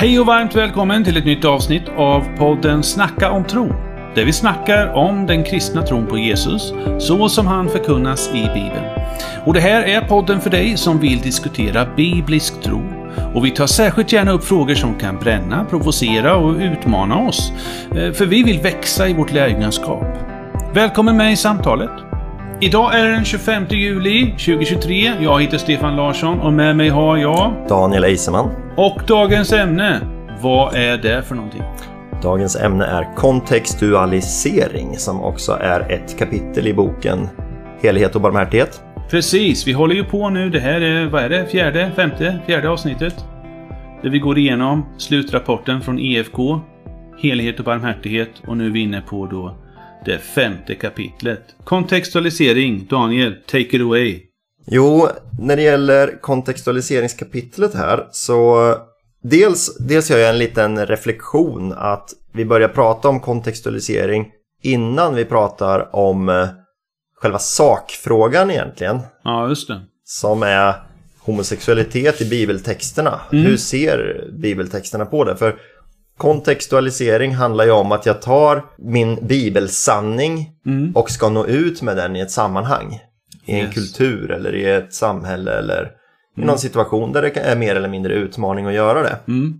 Hej och varmt välkommen till ett nytt avsnitt av podden Snacka om tro. Där vi snackar om den kristna tron på Jesus, så som han förkunnas i Bibeln. Och det här är podden för dig som vill diskutera biblisk tro. Och vi tar särskilt gärna upp frågor som kan bränna, provocera och utmana oss. Eh, för vi vill växa i vårt lärjungaskap. Välkommen med i samtalet. Idag är det den 25 juli 2023. Jag heter Stefan Larsson och med mig har jag... Daniel Eiseman. Och dagens ämne, vad är det för någonting? Dagens ämne är kontextualisering som också är ett kapitel i boken Helighet och barmhärtighet. Precis, vi håller ju på nu. Det här är, vad är det, fjärde, femte, fjärde avsnittet. Där vi går igenom slutrapporten från EFK, Helighet och barmhärtighet och nu är vi inne på då det femte kapitlet. Kontextualisering, Daniel, take it away. Jo, när det gäller kontextualiseringskapitlet här så dels, dels gör jag en liten reflektion att vi börjar prata om kontextualisering innan vi pratar om eh, själva sakfrågan egentligen. Ja, just det. som är homosexualitet i bibeltexterna. Hur ser bibeltexterna på det? För kontextualisering handlar ju om att jag tar min bibelsanning och ska nå ut med den i ett sammanhang. I en Yes. kultur eller i ett samhälle eller i någon situation där det är mer eller mindre utmaning att göra det. Mm.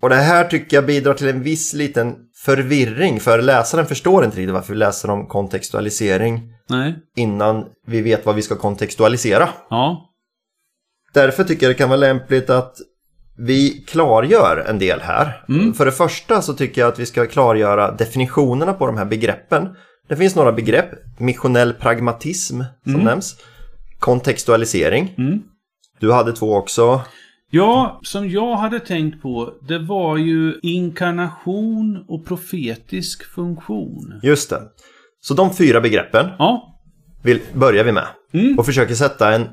Och det här tycker jag bidrar till en viss liten förvirring för läsaren förstår inte riktigt varför vi läser om kontextualisering Nej. innan vi vet vad vi ska kontextualisera. Ja. Därför tycker jag det kan vara lämpligt att vi klargör en del här. För det första så tycker jag att vi ska klargöra definitionerna på de här begreppen. Det finns några begrepp. Missionell pragmatism som nämns. Kontextualisering. Mm. Du hade två också. Ja, som jag hade tänkt på, det var ju inkarnation och profetisk funktion. Just det. Så de fyra begreppen Ja. vill, börjar vi med. Mm. Och försöker sätta en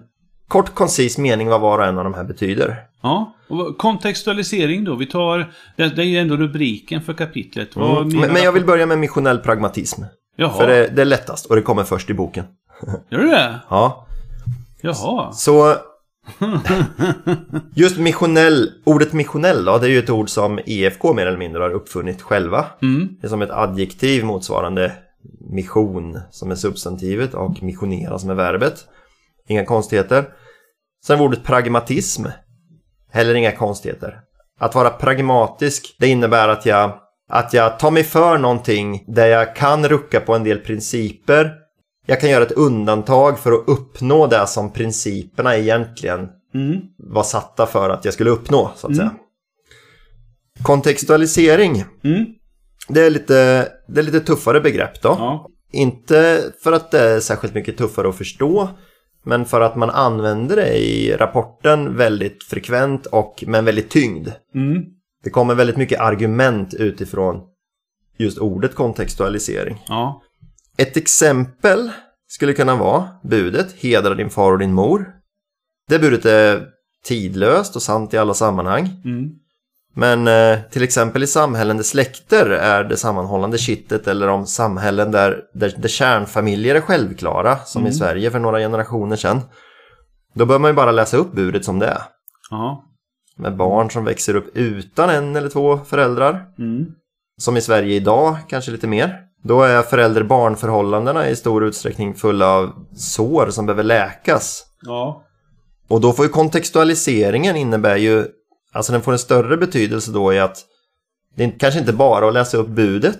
kort koncis mening vad var och en av de här betyder. Ja, och kontextualisering då. Vi tar, det, är ju ändå rubriken för kapitlet. Mm. Men, men jag vill börja med missionell pragmatism. Jaha, För det, det är lättast och det kommer först i boken. gör du det? Ja, Jaha. Så just missionell, ordet missionell då, det är ju ett ord som EFK mer eller mindre har uppfunnit själva. Mm. Det är som ett adjektiv motsvarande mission som är substantivet och missionera som är verbet. Inga konstigheter. Sen ordet pragmatism. Heller inga konstigheter. Att vara pragmatisk, det innebär att jag, att jag tar mig för någonting där jag kan rucka på en del principer. Jag kan göra ett undantag för att uppnå det som principerna egentligen Mm. var satta för att jag skulle uppnå, så att säga. Kontextualisering, Mm. det är, lite, det är lite tuffare begrepp då. Ja. Inte för att det är särskilt mycket tuffare att förstå, men för att man använder det i rapporten väldigt frekvent och med en väldigt tyngd. Mm. Det kommer väldigt mycket argument utifrån just ordet kontextualisering. Ja. Ett exempel skulle kunna vara budet Hedra din far och din mor. Det budet är tidlöst och sant i alla sammanhang. Mm. Men eh, till exempel i samhällen där släkter är det sammanhållande kittet eller om samhällen där, där, där kärnfamiljer är självklara, som i Sverige för några generationer sedan. Då bör man ju bara läsa upp budet som det är. Ja. Med barn som växer upp utan en eller två föräldrar. Mm. Som i Sverige idag, kanske lite mer. Då är förälder-barnförhållandena i stor utsträckning fulla av sår som behöver läkas. Ja. Och då får ju kontextualiseringen innebär ju, alltså den får en större betydelse då i att det är kanske inte bara att läsa upp budet,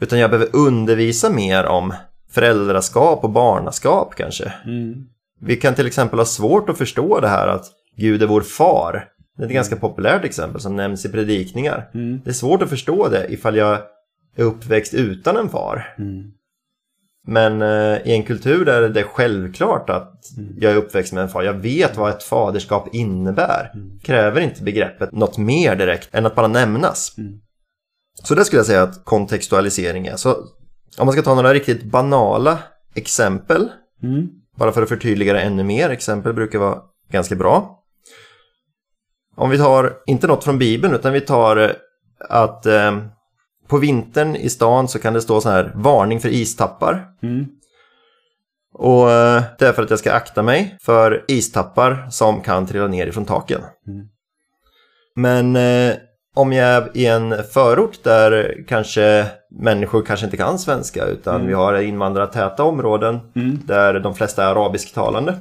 utan jag behöver undervisa mer om föräldraskap och barnaskap kanske. Mm. Vi kan till exempel ha svårt att förstå det här att Gud är vår far. Det är ett ganska populärt exempel som nämns i predikningar. Mm. Det är svårt att förstå det ifall jag är uppväxt utan en far. Mm. Men eh, i en kultur där det är självklart att jag är uppväxt med en far, jag vet vad ett faderskap innebär, kräver inte begreppet något mer direkt än att bara nämnas. Mm. Så det skulle jag säga att kontextualisering är. Så om man ska ta några riktigt banala exempel, Mm. bara för att förtydliga det ännu mer, exempel brukar vara ganska bra. Om vi tar, inte något från Bibeln, utan vi tar eh, att eh, på vintern i stan så kan det stå så här varning för istappar. Mm. Och eh, det är för att jag ska akta mig för istappar som kan trilla ner ifrån taken. Mm. Men eh, om jag är i en förort där kanske människor kanske inte kan svenska utan Mm. vi har invandrartäta områden Mm. där de flesta är arabisktalande.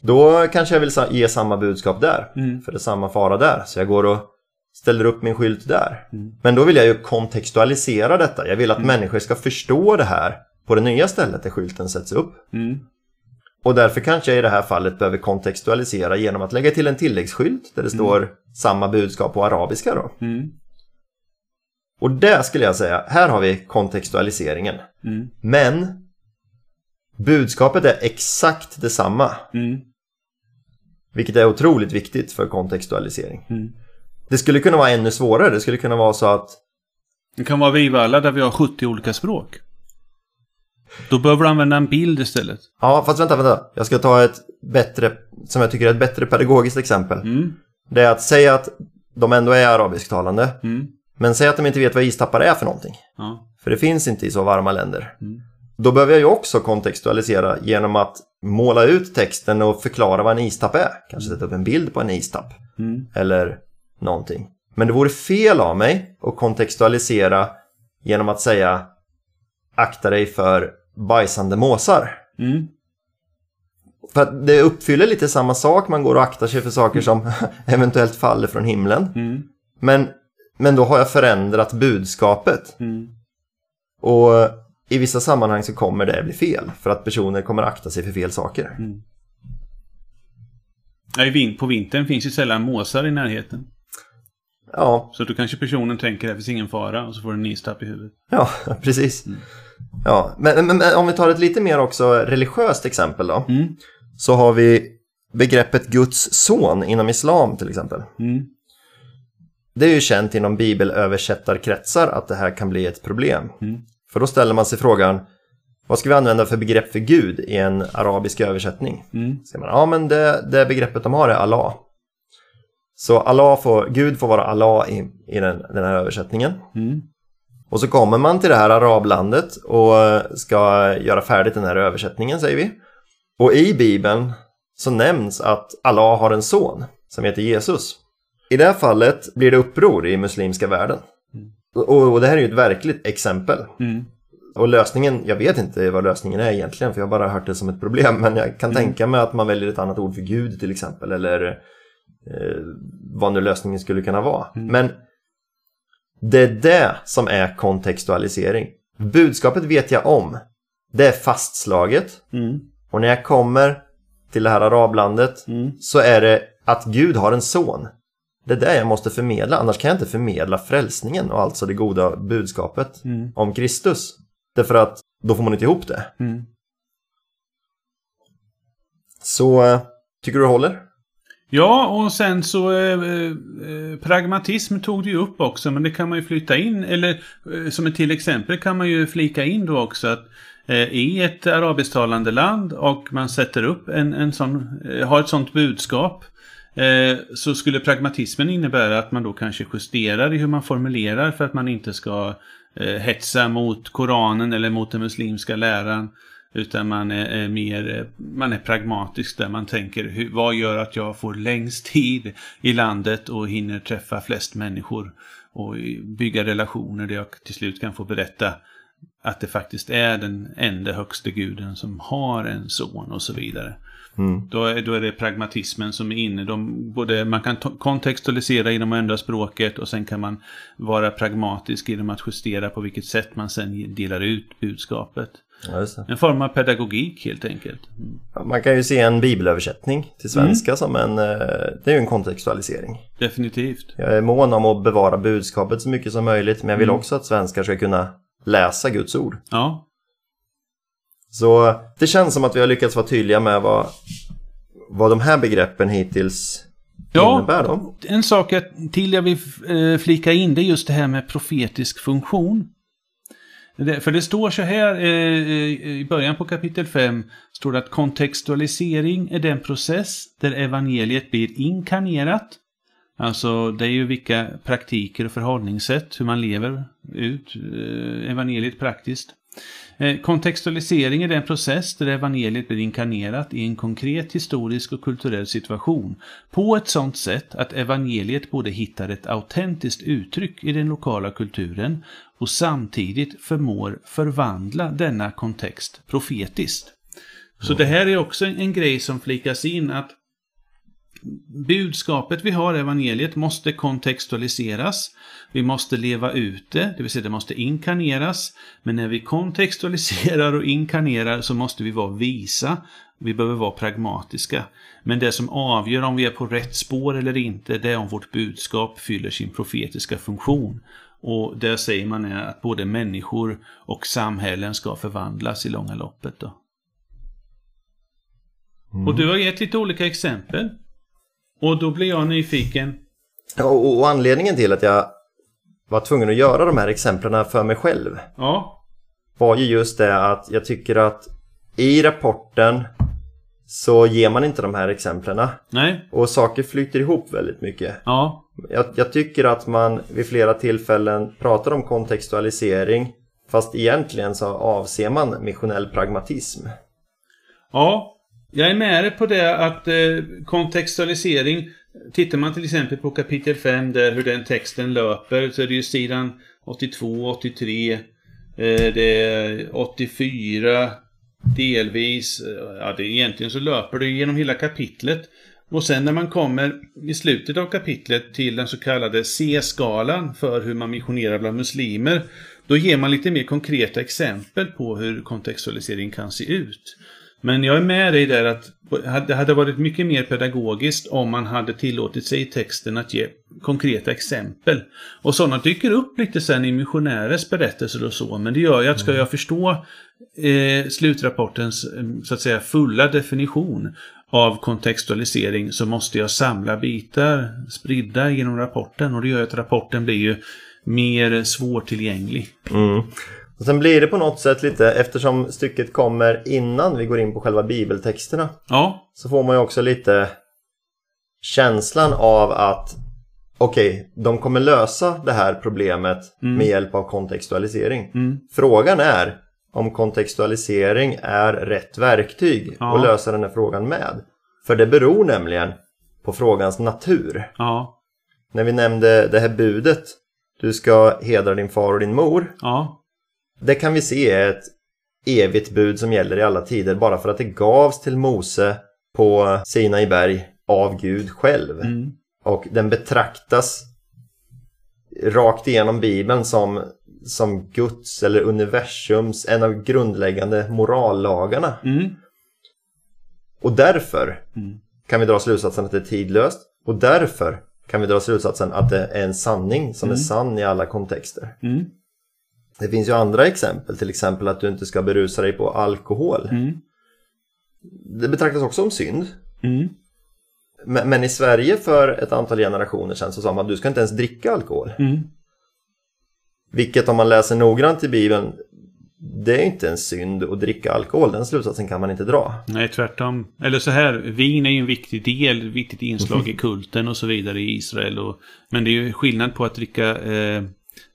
Då kanske jag vill ge samma budskap där, Mm. för det är samma fara där. Så jag går och ställer upp min skylt där. Mm. Men då vill jag ju kontextualisera detta. Jag vill att människor ska förstå det här på det nya stället där skylten sätts upp. Mm. Och därför kanske jag i det här fallet behöver kontextualisera genom att lägga till en tilläggsskylt där det står samma budskap på arabiska då. Mm. Och det skulle jag säga, här har vi kontextualiseringen. Mm. Men budskapet är exakt detsamma, Mm. vilket är otroligt viktigt för kontextualisering. Det skulle kunna vara ännu svårare, det skulle kunna vara så att Det kan vara Vivalla där vi har 70 olika språk. Då behöver du använda en bild istället. Ja, fast vänta, vänta. Jag ska ta ett bättre, som jag tycker är ett bättre pedagogiskt exempel. Mm. Det är att säga att de ändå är arabisktalande, Mm. men säg att de inte vet vad istappar är för någonting. Ja. För det finns inte i så varma länder. Mm. Då behöver jag ju också kontextualisera genom att måla ut texten och förklara vad en istapp är. Kanske sätta upp en bild på en istapp Mm. eller någonting. Men det vore fel av mig att kontextualisera genom att säga akta dig för bajsande måsar. Mm. För att det uppfyller lite samma sak, man går och aktar sig för saker som eventuellt faller från himlen. Mm. Men, men då har jag förändrat budskapet. Mm. Och i vissa sammanhang så kommer det bli fel. För att personer kommer akta sig för fel saker. Mm. På vintern finns ju sällan måsar i närheten. Ja, Så då kanske personen tänker det finns ingen fara och så får den en istapp i huvudet. ja precis. Ja, men, men, men om vi tar ett lite mer också religiöst exempel då. Mm. Så har vi begreppet Guds son inom islam till exempel. Mm. Det är ju känt inom bibelöversättarkretsar att det här kan bli ett problem. Mm. För då ställer man sig frågan, vad ska vi använda för begrepp för Gud i en arabisk översättning? Mm. Säger man, ja men det, det begreppet de har är Allah. Så Allah får, Gud får vara Allah i, i den, den här översättningen. Mm. Och så kommer man till det här arablandet och ska göra färdigt den här översättningen säger vi. Och i Bibeln så nämns att Allah har en son som heter Jesus. I det här fallet blir det uppror i muslimska världen. Och, och det här är ju ett verkligt exempel. Mm. Och lösningen, jag vet inte vad lösningen är egentligen för jag har bara hört det som ett problem. Men jag kan tänka mig att man väljer ett annat ord för Gud till exempel. Eller eh, vad nu lösningen skulle kunna vara. Men det är det som är kontextualisering. Budskapet vet jag om. Det är fastslaget. Mm. Och när jag kommer till det här arablandet Mm. så är det att Gud har en son. Det är det jag måste förmedla, annars kan jag inte förmedla frälsningen och alltså det goda budskapet Mm. om Kristus. Därför att då får man inte ihop det. Mm. Så eh, tycker du det håller? Ja, och sen så eh, eh, pragmatism tog du ju upp också, men det kan man ju flytta in, eller eh, som ett till exempel kan man ju flika in då också att eh, i ett arabisktalande land och man sätter upp en, en sån, eh, har ett sånt budskap eh, så skulle pragmatismen innebära att man då kanske justerar i hur man formulerar för att man inte ska eh, hetsa mot Koranen eller mot den muslimska läran. Utan man är, är mer man är pragmatisk där man tänker hur, vad gör att jag får längst tid i landet och hinner träffa flest människor och bygga relationer där jag till slut kan få berätta att det faktiskt är den enda högste guden som har en son och så vidare. Mm. Då är, då är det pragmatismen som är inne. De, både, man kan kontextualisera genom att ändra språket och sen kan man vara pragmatisk genom att justera på vilket sätt man sen delar ut budskapet. Ja. En form av pedagogik helt enkelt. Mm. Man kan ju se en bibelöversättning till svenska som en, eh, det är en kontextualisering. Definitivt. Jag är mån om att bevara budskapet så mycket som möjligt men jag vill Mm. också att svenskar ska kunna läsa Guds ord. Ja. Så det känns som att vi har lyckats vara tydliga med vad, vad de här begreppen hittills Ja. innebär. Då. En sak till jag vill eh, flika in det är just det här med profetisk funktion. För det står så här eh, eh, i början på kapitel 5 står det att kontextualisering är den process där evangeliet blir inkarnerat. Alltså det är ju vilka praktiker och förhållningssätt, hur man lever ut evangeliet praktiskt. Eh, Kontextualisering är den process där evangeliet blir inkarnerat i en konkret historisk och kulturell situation på ett sådant sätt att evangeliet både hittar ett autentiskt uttryck i den lokala kulturen och samtidigt förmår förvandla denna kontext profetiskt. Så det här är också en grej som flikas in att budskapet vi har evangeliet måste kontextualiseras. Vi måste leva ut det, det vill säga det måste inkarneras. Men när vi kontextualiserar och inkarnerar så måste vi vara visa. Vi behöver vara pragmatiska. Men det som avgör om vi är på rätt spår eller inte, det är om vårt budskap fyller sin profetiska funktion. Och det säger man är att både människor och samhällen ska förvandlas i långa loppet. Då. Och du har gett lite olika exempel. Och då blir jag nyfiken. Ja, och, och anledningen till att jag var tvungen att göra de här exemplen för mig själv Ja. var ju just det att jag tycker att i rapporten så ger man inte de här exemplen Nej. och saker flyter ihop väldigt mycket. Ja. Jag, jag tycker att man vid flera tillfällen pratar om kontextualisering fast egentligen så avser man missionell pragmatism. Ja. Jag är med dig på det att eh, kontextualisering, tittar man till exempel på kapitel 5 där hur den texten löper så är det ju sidan 82, 83, eh, det är 84 delvis, eh, ja det är egentligen så löper det genom hela kapitlet. Och sen när man kommer i slutet av kapitlet till den så kallade C-skalan för hur man missionerar bland muslimer, då ger man lite mer konkreta exempel på hur kontextualisering kan se ut. Men jag är med dig där att det hade varit mycket mer pedagogiskt om man hade tillåtit sig i texten att ge konkreta exempel. Och sådana dyker upp lite sen i missionärers berättelser och så, men det gör ju att ska jag förstå eh, slutrapportens eh, så att säga fulla definition av kontextualisering så måste jag samla bitar spridda genom rapporten och det gör att rapporten blir ju mer svårtillgänglig. Mm. Och sen blir det på något sätt lite, eftersom stycket kommer innan vi går in på själva bibeltexterna, Ja, så får man ju också lite känslan av att okej, okay, de kommer lösa det här problemet Mm. med hjälp av kontextualisering. mm, Frågan är om kontextualisering är rätt verktyg Ja. att lösa den här frågan med. För det beror nämligen på frågans natur. ja, När vi nämnde det här budet, du ska hedra din far och din mor. ja, Det kan vi se är ett evigt bud som gäller i alla tider bara för att det gavs till Mose på Sinai berg av Gud själv. mm, Och den betraktas rakt igenom Bibeln som, som Guds eller universums, en av grundläggande morallagarna. mm, Och därför mm. kan vi dra slutsatsen att det är tidlöst. Och därför kan vi dra slutsatsen att det är en sanning som är Mm. sann i alla kontexter. Mm, Det finns ju andra exempel, till exempel att du inte ska berusa dig på alkohol. mm, Det betraktas också som synd. mm. Men, men i Sverige för ett antal generationer sedan så sa man att du ska inte ens dricka alkohol. mm. Vilket om man läser noggrant i Bibeln, det är inte en synd att dricka alkohol. Den slutsatsen kan man inte dra. Nej, tvärtom. Eller så här, vin är ju en viktig del, viktigt inslag i kulten och så vidare i Israel. Och, men det är ju skillnad på att dricka, eh,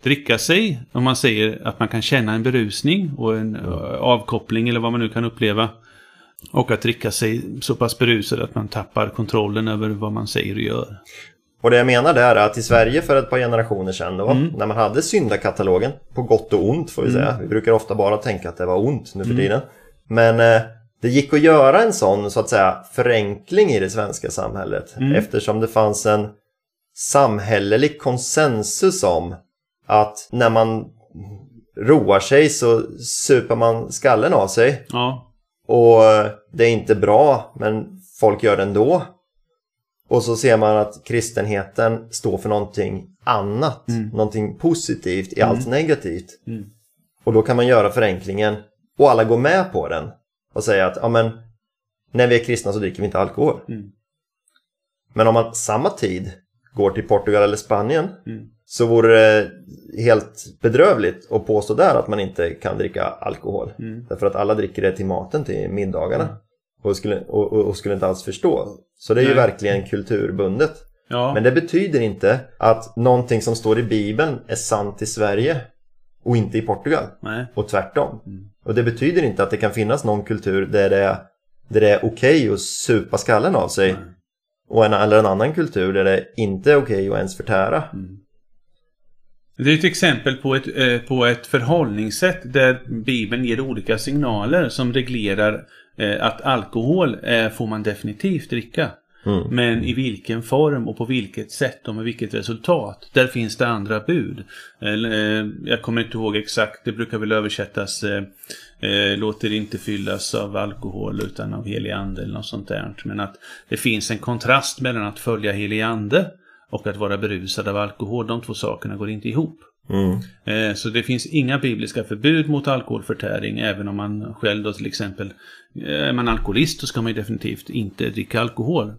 dricka sig, om man säger att man kan känna en berusning och en eh, avkoppling eller vad man nu kan uppleva. Och att dricka sig så pass berusad att man tappar kontrollen över vad man säger och gör. Och det jag menar där är att i Sverige för ett par generationer sedan då, när man hade syndakatalogen, på gott och ont får vi säga. Vi brukar ofta bara tänka att det var ont nu för tiden. Men eh, det gick att göra en sån så att säga förenkling i det svenska samhället eftersom det fanns en samhällelig konsensus om att när man roar sig så super man skallen av sig Ja, och det är inte bra men folk gör det ändå. Och så ser man att kristenheten står för någonting annat, någonting positivt i allt negativt. Mm. Och då kan man göra förenklingen och alla går med på den och säga att ja, men, när vi är kristna så dricker vi inte alkohol. Mm. Men om man samma tid går till Portugal eller Spanien Mm. så vore det helt bedrövligt att påstå där att man inte kan dricka alkohol. Mm. Därför att alla dricker det till maten, till middagarna. Och, skulle, och, och, skulle inte alls förstå. Så det är ju Nej. verkligen kulturbundet. ja, Men det betyder inte att någonting som står i Bibeln är sant i Sverige. och inte i Portugal. Nej. Och tvärtom. Mm. Och det betyder inte att det kan finnas någon kultur där det är, där det är okej att supa skallen av sig. Nej. Och en, eller en annan kultur där det inte är okej att ens förtära. Mm. Det är ett exempel på ett, eh, på ett förhållningssätt där Bibeln ger olika signaler som reglerar eh, att alkohol eh, får man definitivt dricka. Mm. Men i vilken form och på vilket sätt och med vilket resultat. Där finns det andra bud. Jag kommer inte ihåg exakt, det brukar väl översättas Låter inte fyllas av alkohol utan av helig ande eller något sånt där. Men att det finns en kontrast mellan att följa helig ande och att vara berusad av alkohol. De två sakerna går inte ihop. Mm. Eh, Så det finns inga bibliska förbud mot alkoholförtäring även om man själv då till exempel eh, är man alkoholist så ska man definitivt inte dricka alkohol.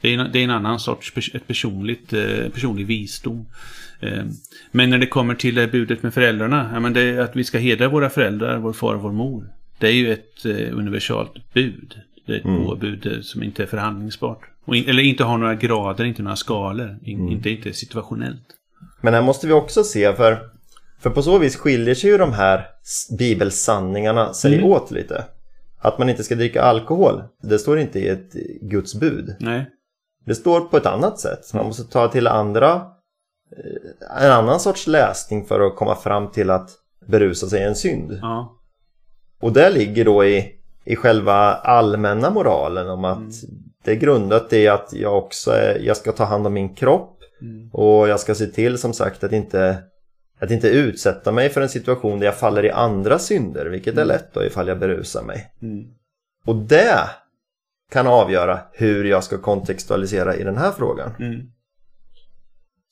Det är en, det är en annan sorts ett personligt, eh, personlig visdom. Men när det kommer till det budet med föräldrarna, ja, men det är att vi ska hedra våra föräldrar, vår far och vår mor. Det är ju ett universalt bud. Det är ett Mm. påbud eh, som inte är förhandlingsbart. In, eller inte har några grader, inte några skalor. In, Mm. Inte, inte situationellt. Men här måste vi också se för, för på så vis skiljer sig ju de här bibelsanningarna sig Mm. åt lite. Att man inte ska dricka alkohol, det står inte i ett Guds bud. Nej. Det står på ett annat sätt. Man måste ta till andra, eh, en annan sorts läsning för att komma fram till att berusa sig är en synd. Ja. Och det ligger då i, i själva allmänna moralen om att Mm. Det är grundat i att jag också är, jag ska ta hand om min kropp Mm. och jag ska se till som sagt att inte, att inte utsätta mig för en situation där jag faller i andra synder, vilket är Mm. lätt då ifall jag berusar mig. Mm. Och det kan avgöra hur jag ska kontextualisera i den här frågan. Mm.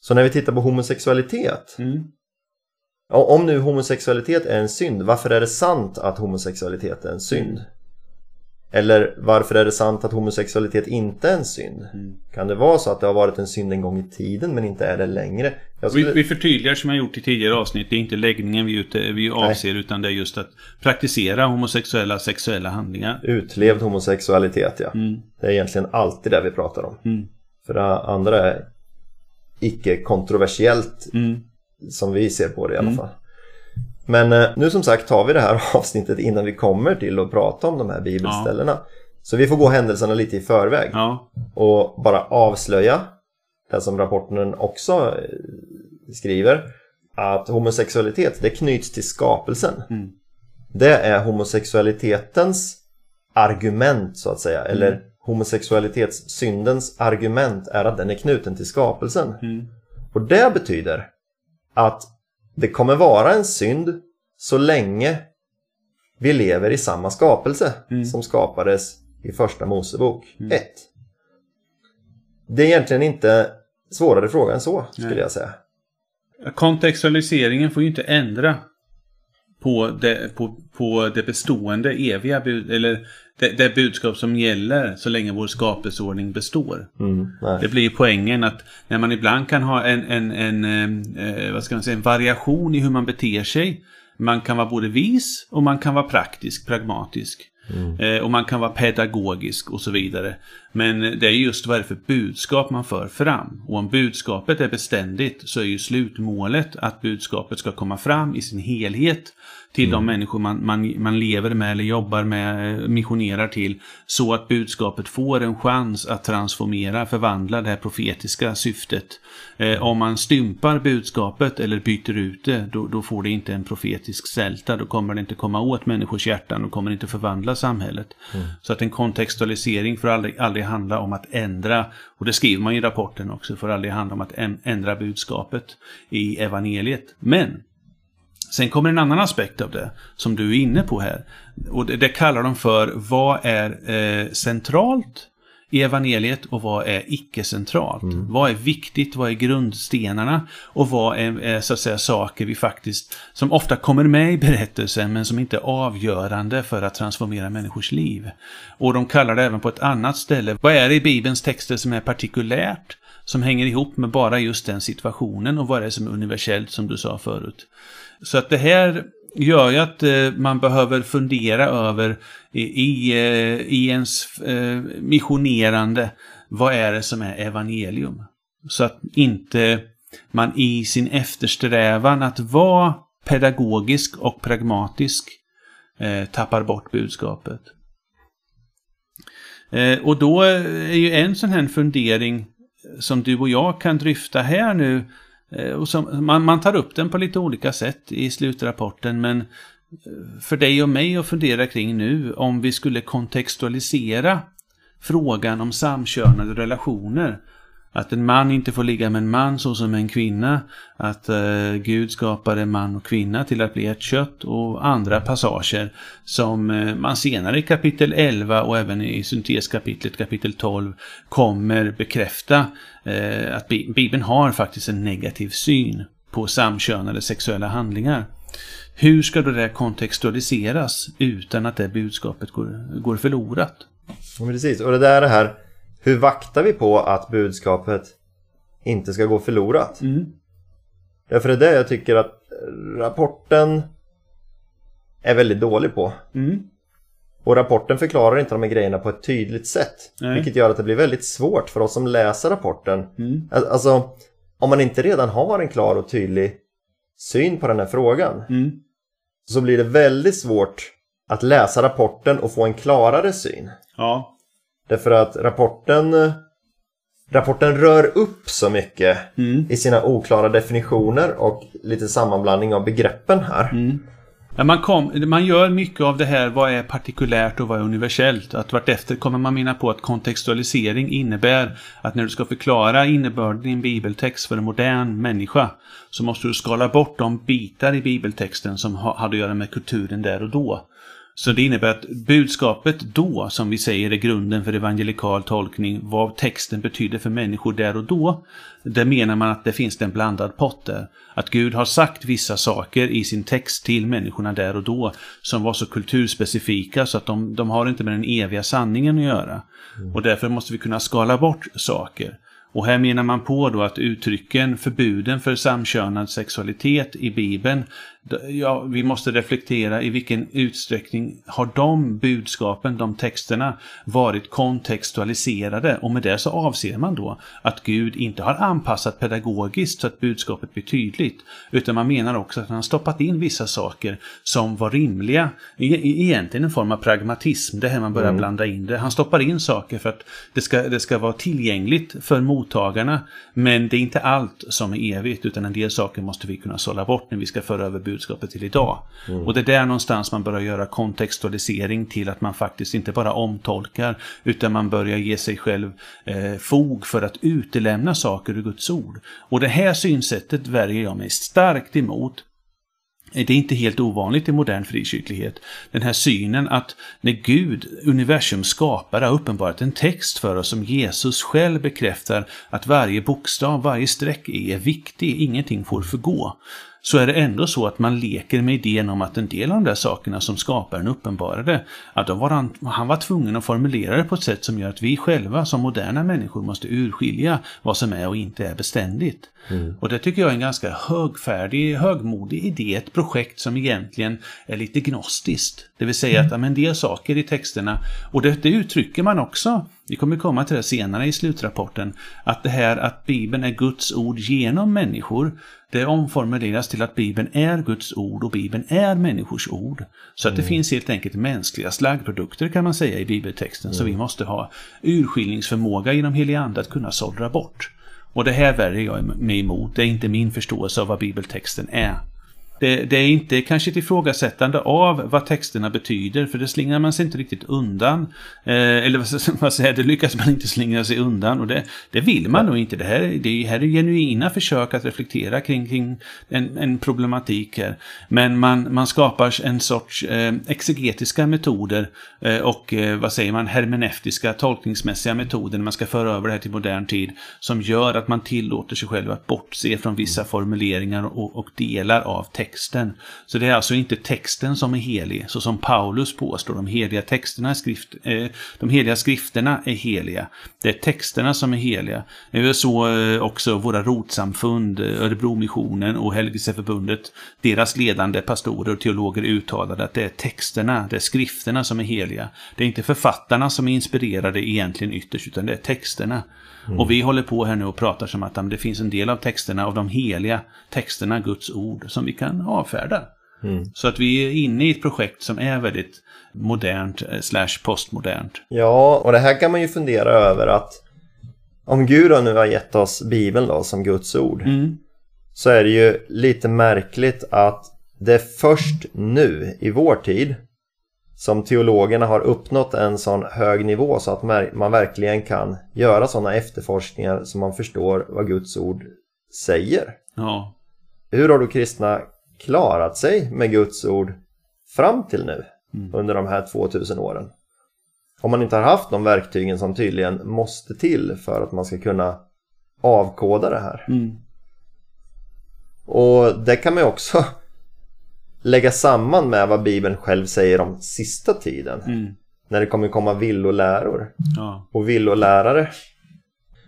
Så när vi tittar på homosexualitet, Mm. om nu homosexualitet är en synd, varför är det sant att homosexualitet är en synd? Eller varför är det sant att homosexualitet inte är en synd? Mm. Kan det vara så att det har varit en synd en gång i tiden men inte är det längre? Jag Vi, skulle... vi förtydligar som jag gjort i tidigare avsnitt. Det är inte läggningen vi, ute, vi avser utan det är just att praktisera homosexuella sexuella handlingar. Utlevd homosexualitet ja. Mm. Det är egentligen alltid det vi pratar om. Mm. För det andra är icke kontroversiellt Mm. som vi ser på det i alla Mm. fall. Men eh, nu som sagt tar vi det här avsnittet innan vi kommer till att prata om de här bibelställena. Så vi får gå händelserna lite i förväg Ja. och bara avslöja det som rapporten också eh, skriver. Att homosexualitet, det knyts till skapelsen. Mm. Det är homosexualitetens argument så att säga. Mm. Eller homosexualitetssyndens argument är att den är knuten till skapelsen. Mm. Och det betyder att det kommer vara en synd så länge vi lever i samma skapelse Mm. som skapades i första Mosebok Mm. 1. Det är egentligen inte svårare fråga än så, skulle Nej. jag säga. Kontextualiseringen får ju inte ändra på det, på, på det bestående, eviga eller det, det budskap som gäller så länge vår skapelseordning består. Mm. Det blir poängen att när man ibland kan ha en, en, en eh, vad ska man säga, en variation i hur man beter sig. Man kan vara både vis och man kan vara praktisk, pragmatisk. Mm. Eh, och man kan vara pedagogisk och så vidare. Men det är just vad det är för budskap man för fram. Och om budskapet är beständigt så är ju slutmålet att budskapet ska komma fram i sin helhet till de människor man, man, man lever med eller jobbar med, eh, missionerar till. Så att budskapet får en chans att transformera, förvandla det här profetiska syftet. Eh, om man stympar budskapet eller byter ut det, då, då får det inte en profetisk sälta. Då kommer det inte komma åt människors hjärtan och kommer inte förvandla samhället. Så att en kontextualisering får aldrig, aldrig handla om att ändra, och det skriver man i rapporten också, får aldrig handla om att ändra budskapet i evangeliet. Men Sen kommer en annan aspekt av det, som du är inne på här. Och det, det kallar de för vad är eh, centralt i evangeliet och vad är icke-centralt? Vad är viktigt? Vad är grundstenarna? Och vad är, är så att säga saker vi faktiskt, som ofta kommer med i berättelsen men som inte är avgörande för att transformera människors liv. Och de kallar det även på ett annat ställe. Vad är det i Bibelns texter som är partikulärt? Som hänger ihop med bara just den situationen och vad är det som är universellt som du sa förut? Så att det här gör ju att eh, man behöver fundera över i, i, eh, i ens eh, missionerande, vad är det som är evangelium? Så att inte man i sin eftersträvan att vara pedagogisk och pragmatisk eh, tappar bort budskapet. Eh, och då är ju en sån här fundering som du och jag kan dryfta här nu. Eh, och som, man, man tar upp den på lite olika sätt i slutrapporten men eh, för dig och mig att fundera kring nu om vi skulle kontextualisera frågan om samkönade relationer att en man inte får ligga med en man så som en kvinna. Att eh, Gud skapade man och kvinna till att bli ett kött och andra passager som eh, man senare i kapitel 11 och även i synteskapitlet kapitel 12 kommer bekräfta eh, att Bibeln har faktiskt en negativ syn på samkönade sexuella handlingar. Hur ska då det kontextualiseras utan att det budskapet går, går förlorat? Ja, precis, och det där är det här hur vaktar vi på att budskapet inte ska gå förlorat? Mm. Därför är det jag tycker att rapporten är väldigt dålig på. Mm. Och rapporten förklarar inte de här grejerna på ett tydligt sätt. Nej. Vilket gör att det blir väldigt svårt för oss som läser rapporten. Mm. Alltså, om man inte redan har en klar och tydlig syn på den här frågan. Mm. Så blir det väldigt svårt att läsa rapporten och få en klarare syn. Ja. Därför att rapporten Rapporten rör upp så mycket mm. i sina oklara definitioner och lite sammanblandning av begreppen här. Mm. Ja, man, kom, man gör mycket av det här, vad är partikulärt och vad är universellt. Att vartefter kommer man mina på att kontextualisering innebär att när du ska förklara innebörden i en bibeltext för en modern människa så måste du skala bort de bitar i bibeltexten som hade att göra med kulturen där och då. Så det innebär att budskapet då, som vi säger är grunden för evangelikal tolkning, vad texten betyder för människor där och då, där menar man att det finns en blandad pott där. Att Gud har sagt vissa saker i sin text till människorna där och då, som var så kulturspecifika så att de, de har inte med den eviga sanningen att göra. Mm. Och därför måste vi kunna skala bort saker. Och här menar man på då att uttrycken förbuden för samkönad sexualitet i Bibeln ja, vi måste reflektera i vilken utsträckning har de budskapen, de texterna, varit kontextualiserade. Och med det så avser man då att Gud inte har anpassat pedagogiskt så att budskapet blir tydligt. Utan man menar också att han har stoppat in vissa saker som var rimliga. Egentligen en form av pragmatism, det här man börjar mm. blanda in det. Han stoppar in saker för att det ska, det ska vara tillgängligt för mottagarna. Men det är inte allt som är evigt, utan en del saker måste vi kunna sålla bort när vi ska föra över budskapet budskapet till idag. Mm. Och det är där någonstans man börjar göra kontextualisering till att man faktiskt inte bara omtolkar utan man börjar ge sig själv eh, fog för att utelämna saker ur Guds ord. Och det här synsättet värjer jag mig starkt emot. Det är inte helt ovanligt i modern frikyrklighet. Den här synen att när Gud, universum skapare, har uppenbarat en text för oss som Jesus själv bekräftar att varje bokstav, varje streck är viktig, ingenting får förgå så är det ändå så att man leker med idén om att en del av de där sakerna som skaparen uppenbarade, att då var han, han var tvungen att formulera det på ett sätt som gör att vi själva som moderna människor måste urskilja vad som är och inte är beständigt. Mm. Och det tycker jag är en ganska högfärdig, högmodig idé, ett projekt som egentligen är lite gnostiskt. Det vill säga att en del saker i texterna, och det, det uttrycker man också vi kommer komma till det senare i slutrapporten, att det här att Bibeln är Guds ord genom människor, det omformuleras till att Bibeln är Guds ord och Bibeln är människors ord. Så att det mm. finns helt enkelt mänskliga slaggprodukter kan man säga i bibeltexten, mm. så vi måste ha urskiljningsförmåga genom helig ande att kunna sållra bort. Och det här värjer jag mig emot, det är inte min förståelse av vad bibeltexten är. Det, det, är inte kanske ett ifrågasättande av vad texterna betyder, för det slingrar man sig inte riktigt undan. Eh, eller vad säger det lyckas man inte slingra sig undan och det, det vill man nog inte. Det här, det här är genuina försök att reflektera kring, kring en, en problematik här. Men man, man skapar en sorts eh, exegetiska metoder eh, och eh, vad säger man, hermeneutiska, tolkningsmässiga metoder när man ska föra över det här till modern tid som gör att man tillåter sig själv att bortse från vissa formuleringar och, och delar av texten texten. Så det är alltså inte texten som är helig, så som Paulus påstår. De heliga texterna, skrift, eh, de heliga skrifterna är heliga. Det är texterna som är heliga. Det är så eh, också våra rotsamfund, eh, Örebromissionen och Helgelseförbundet, deras ledande pastorer och teologer uttalade att det är texterna, det är skrifterna som är heliga. Det är inte författarna som är inspirerade egentligen ytterst, utan det är texterna. Mm. Och vi håller på här nu och pratar som att det finns en del av texterna, av de heliga texterna, Guds ord, som vi kan avfärda. Mm. Så att vi är inne i ett projekt som är väldigt modernt eh, slash postmodernt. Ja, och det här kan man ju fundera över att om Gud nu har gett oss Bibeln då som Guds ord Mm. så är det ju lite märkligt att det är först nu i vår tid som teologerna har uppnått en sån hög nivå så att man verkligen kan göra sådana efterforskningar så man förstår vad Guds ord säger. Ja. Hur har då kristna klarat sig med Guds ord fram till nu Mm. under de här 2000 åren? Om man inte har haft de verktygen som tydligen måste till för att man ska kunna avkoda det här. Mm. Och det kan man ju också lägga samman med vad Bibeln själv säger om sista tiden. Mm. När det kommer komma villoläror Ja. och villolärare.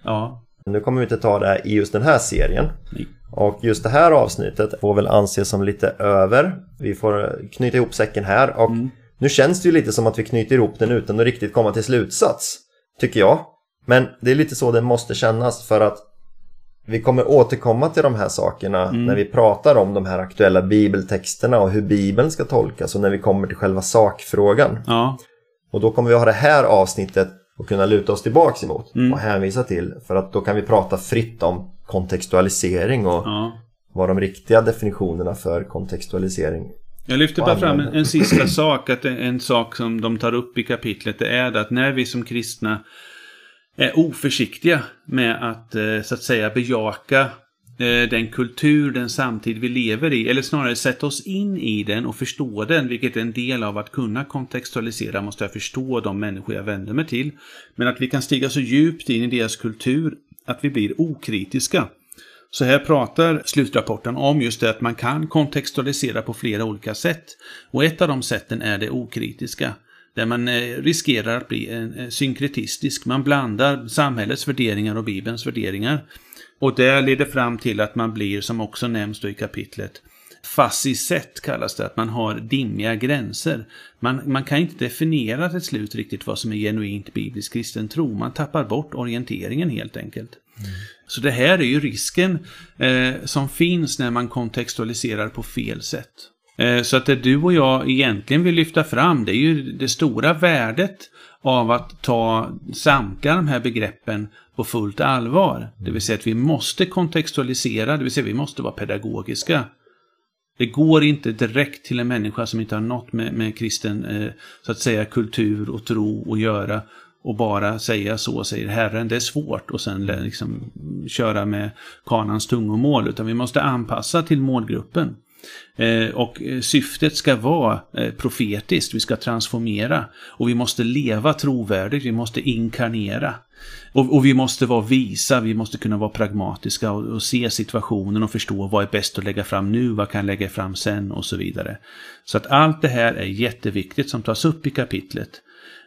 Ja. Nu kommer vi inte ta det här i just den här serien. Nej. Och just det här avsnittet får väl anses som lite över. Vi får knyta ihop säcken här och Mm. nu känns det ju lite som att vi knyter ihop den utan att riktigt komma till slutsats. Tycker jag. Men det är lite så det måste kännas för att vi kommer återkomma till de här sakerna när vi pratar om de här aktuella bibeltexterna och hur bibeln ska tolkas och när vi kommer till själva sakfrågan. Ja. Och då kommer vi ha det här avsnittet att kunna luta oss tillbaks emot Mm. och hänvisa till för att då kan vi prata fritt om kontextualisering och ja. vad de riktiga definitionerna för kontextualisering Jag lyfter Och bara fram en, en sista sak. Att en sak som de tar upp i kapitlet det är att när vi som kristna är oförsiktiga med att eh, så att säga bejaka Eh, den kultur, den samtid vi lever i. Eller snarare sätta oss in i den och förstå den. Vilket är en del av att kunna kontextualisera. Måste jag förstå de människor jag vänder mig till. Men att vi kan stiga så djupt in i deras kultur att vi blir okritiska. Så här pratar slutrapporten om just det att man kan kontextualisera på flera olika sätt. Och ett av de sätten är det okritiska. Där man eh, riskerar att bli en synkretistisk. Man blandar samhällets värderingar och Bibelns värderingar. Och det leder fram till att man blir, som också nämns då i kapitlet, fascisett kallas det, att man har dimmiga gränser. Man, man kan inte definiera till slut riktigt vad som är genuint biblisk kristen tro. Man tappar bort orienteringen helt enkelt. Så det här är ju risken eh, som finns när man kontextualiserar på fel sätt. Eh, så att det du och jag egentligen vill lyfta fram, det är ju det stora värdet av att ta samtliga de här begreppen på fullt allvar. Det vill säga att vi måste kontextualisera, det vill säga vi måste vara pedagogiska. Det går inte direkt till en människa som inte har något med, med kristen eh, så att säga kultur och tro att göra och bara säga så säger Herren. Det är svårt och sen liksom köra med kanans tungomål utan vi måste anpassa till målgruppen. Eh, och eh, syftet ska vara eh, profetiskt, vi ska transformera och vi måste leva trovärdigt, vi måste inkarnera. Och, och vi måste vara visa, vi måste kunna vara pragmatiska och, och se situationen och förstå vad är bäst att lägga fram nu, vad kan jag lägga fram sen och så vidare. Så att allt det här är jätteviktigt som tas upp i kapitlet.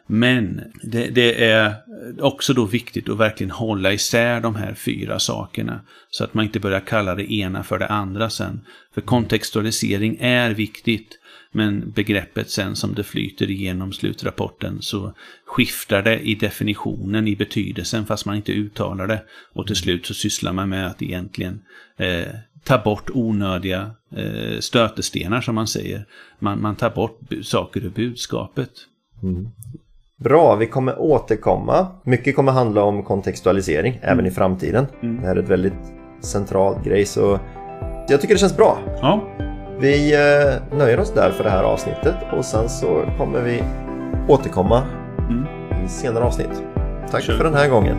Men det, det, är Eh, också då viktigt att verkligen hålla isär de här fyra sakerna. Så att man inte börjar kalla det ena för det andra sen. För kontextualisering är viktigt. Men begreppet sen som det flyter igenom slutrapporten så skiftar det i definitionen, i betydelsen fast man inte uttalar det. Och till slut så sysslar man med att egentligen eh, ta bort onödiga eh, stötestenar som man säger. Man, man tar bort saker ur budskapet. Mm. Bra, vi kommer återkomma. Mycket kommer handla om kontextualisering även i framtiden. Mm. Det här är ett väldigt centralt grej så jag tycker det känns bra. Ja, Vi eh, nöjer oss där för det här avsnittet och sen så kommer vi återkomma Mm. i senare avsnitt. Tack Kör. för den här gången.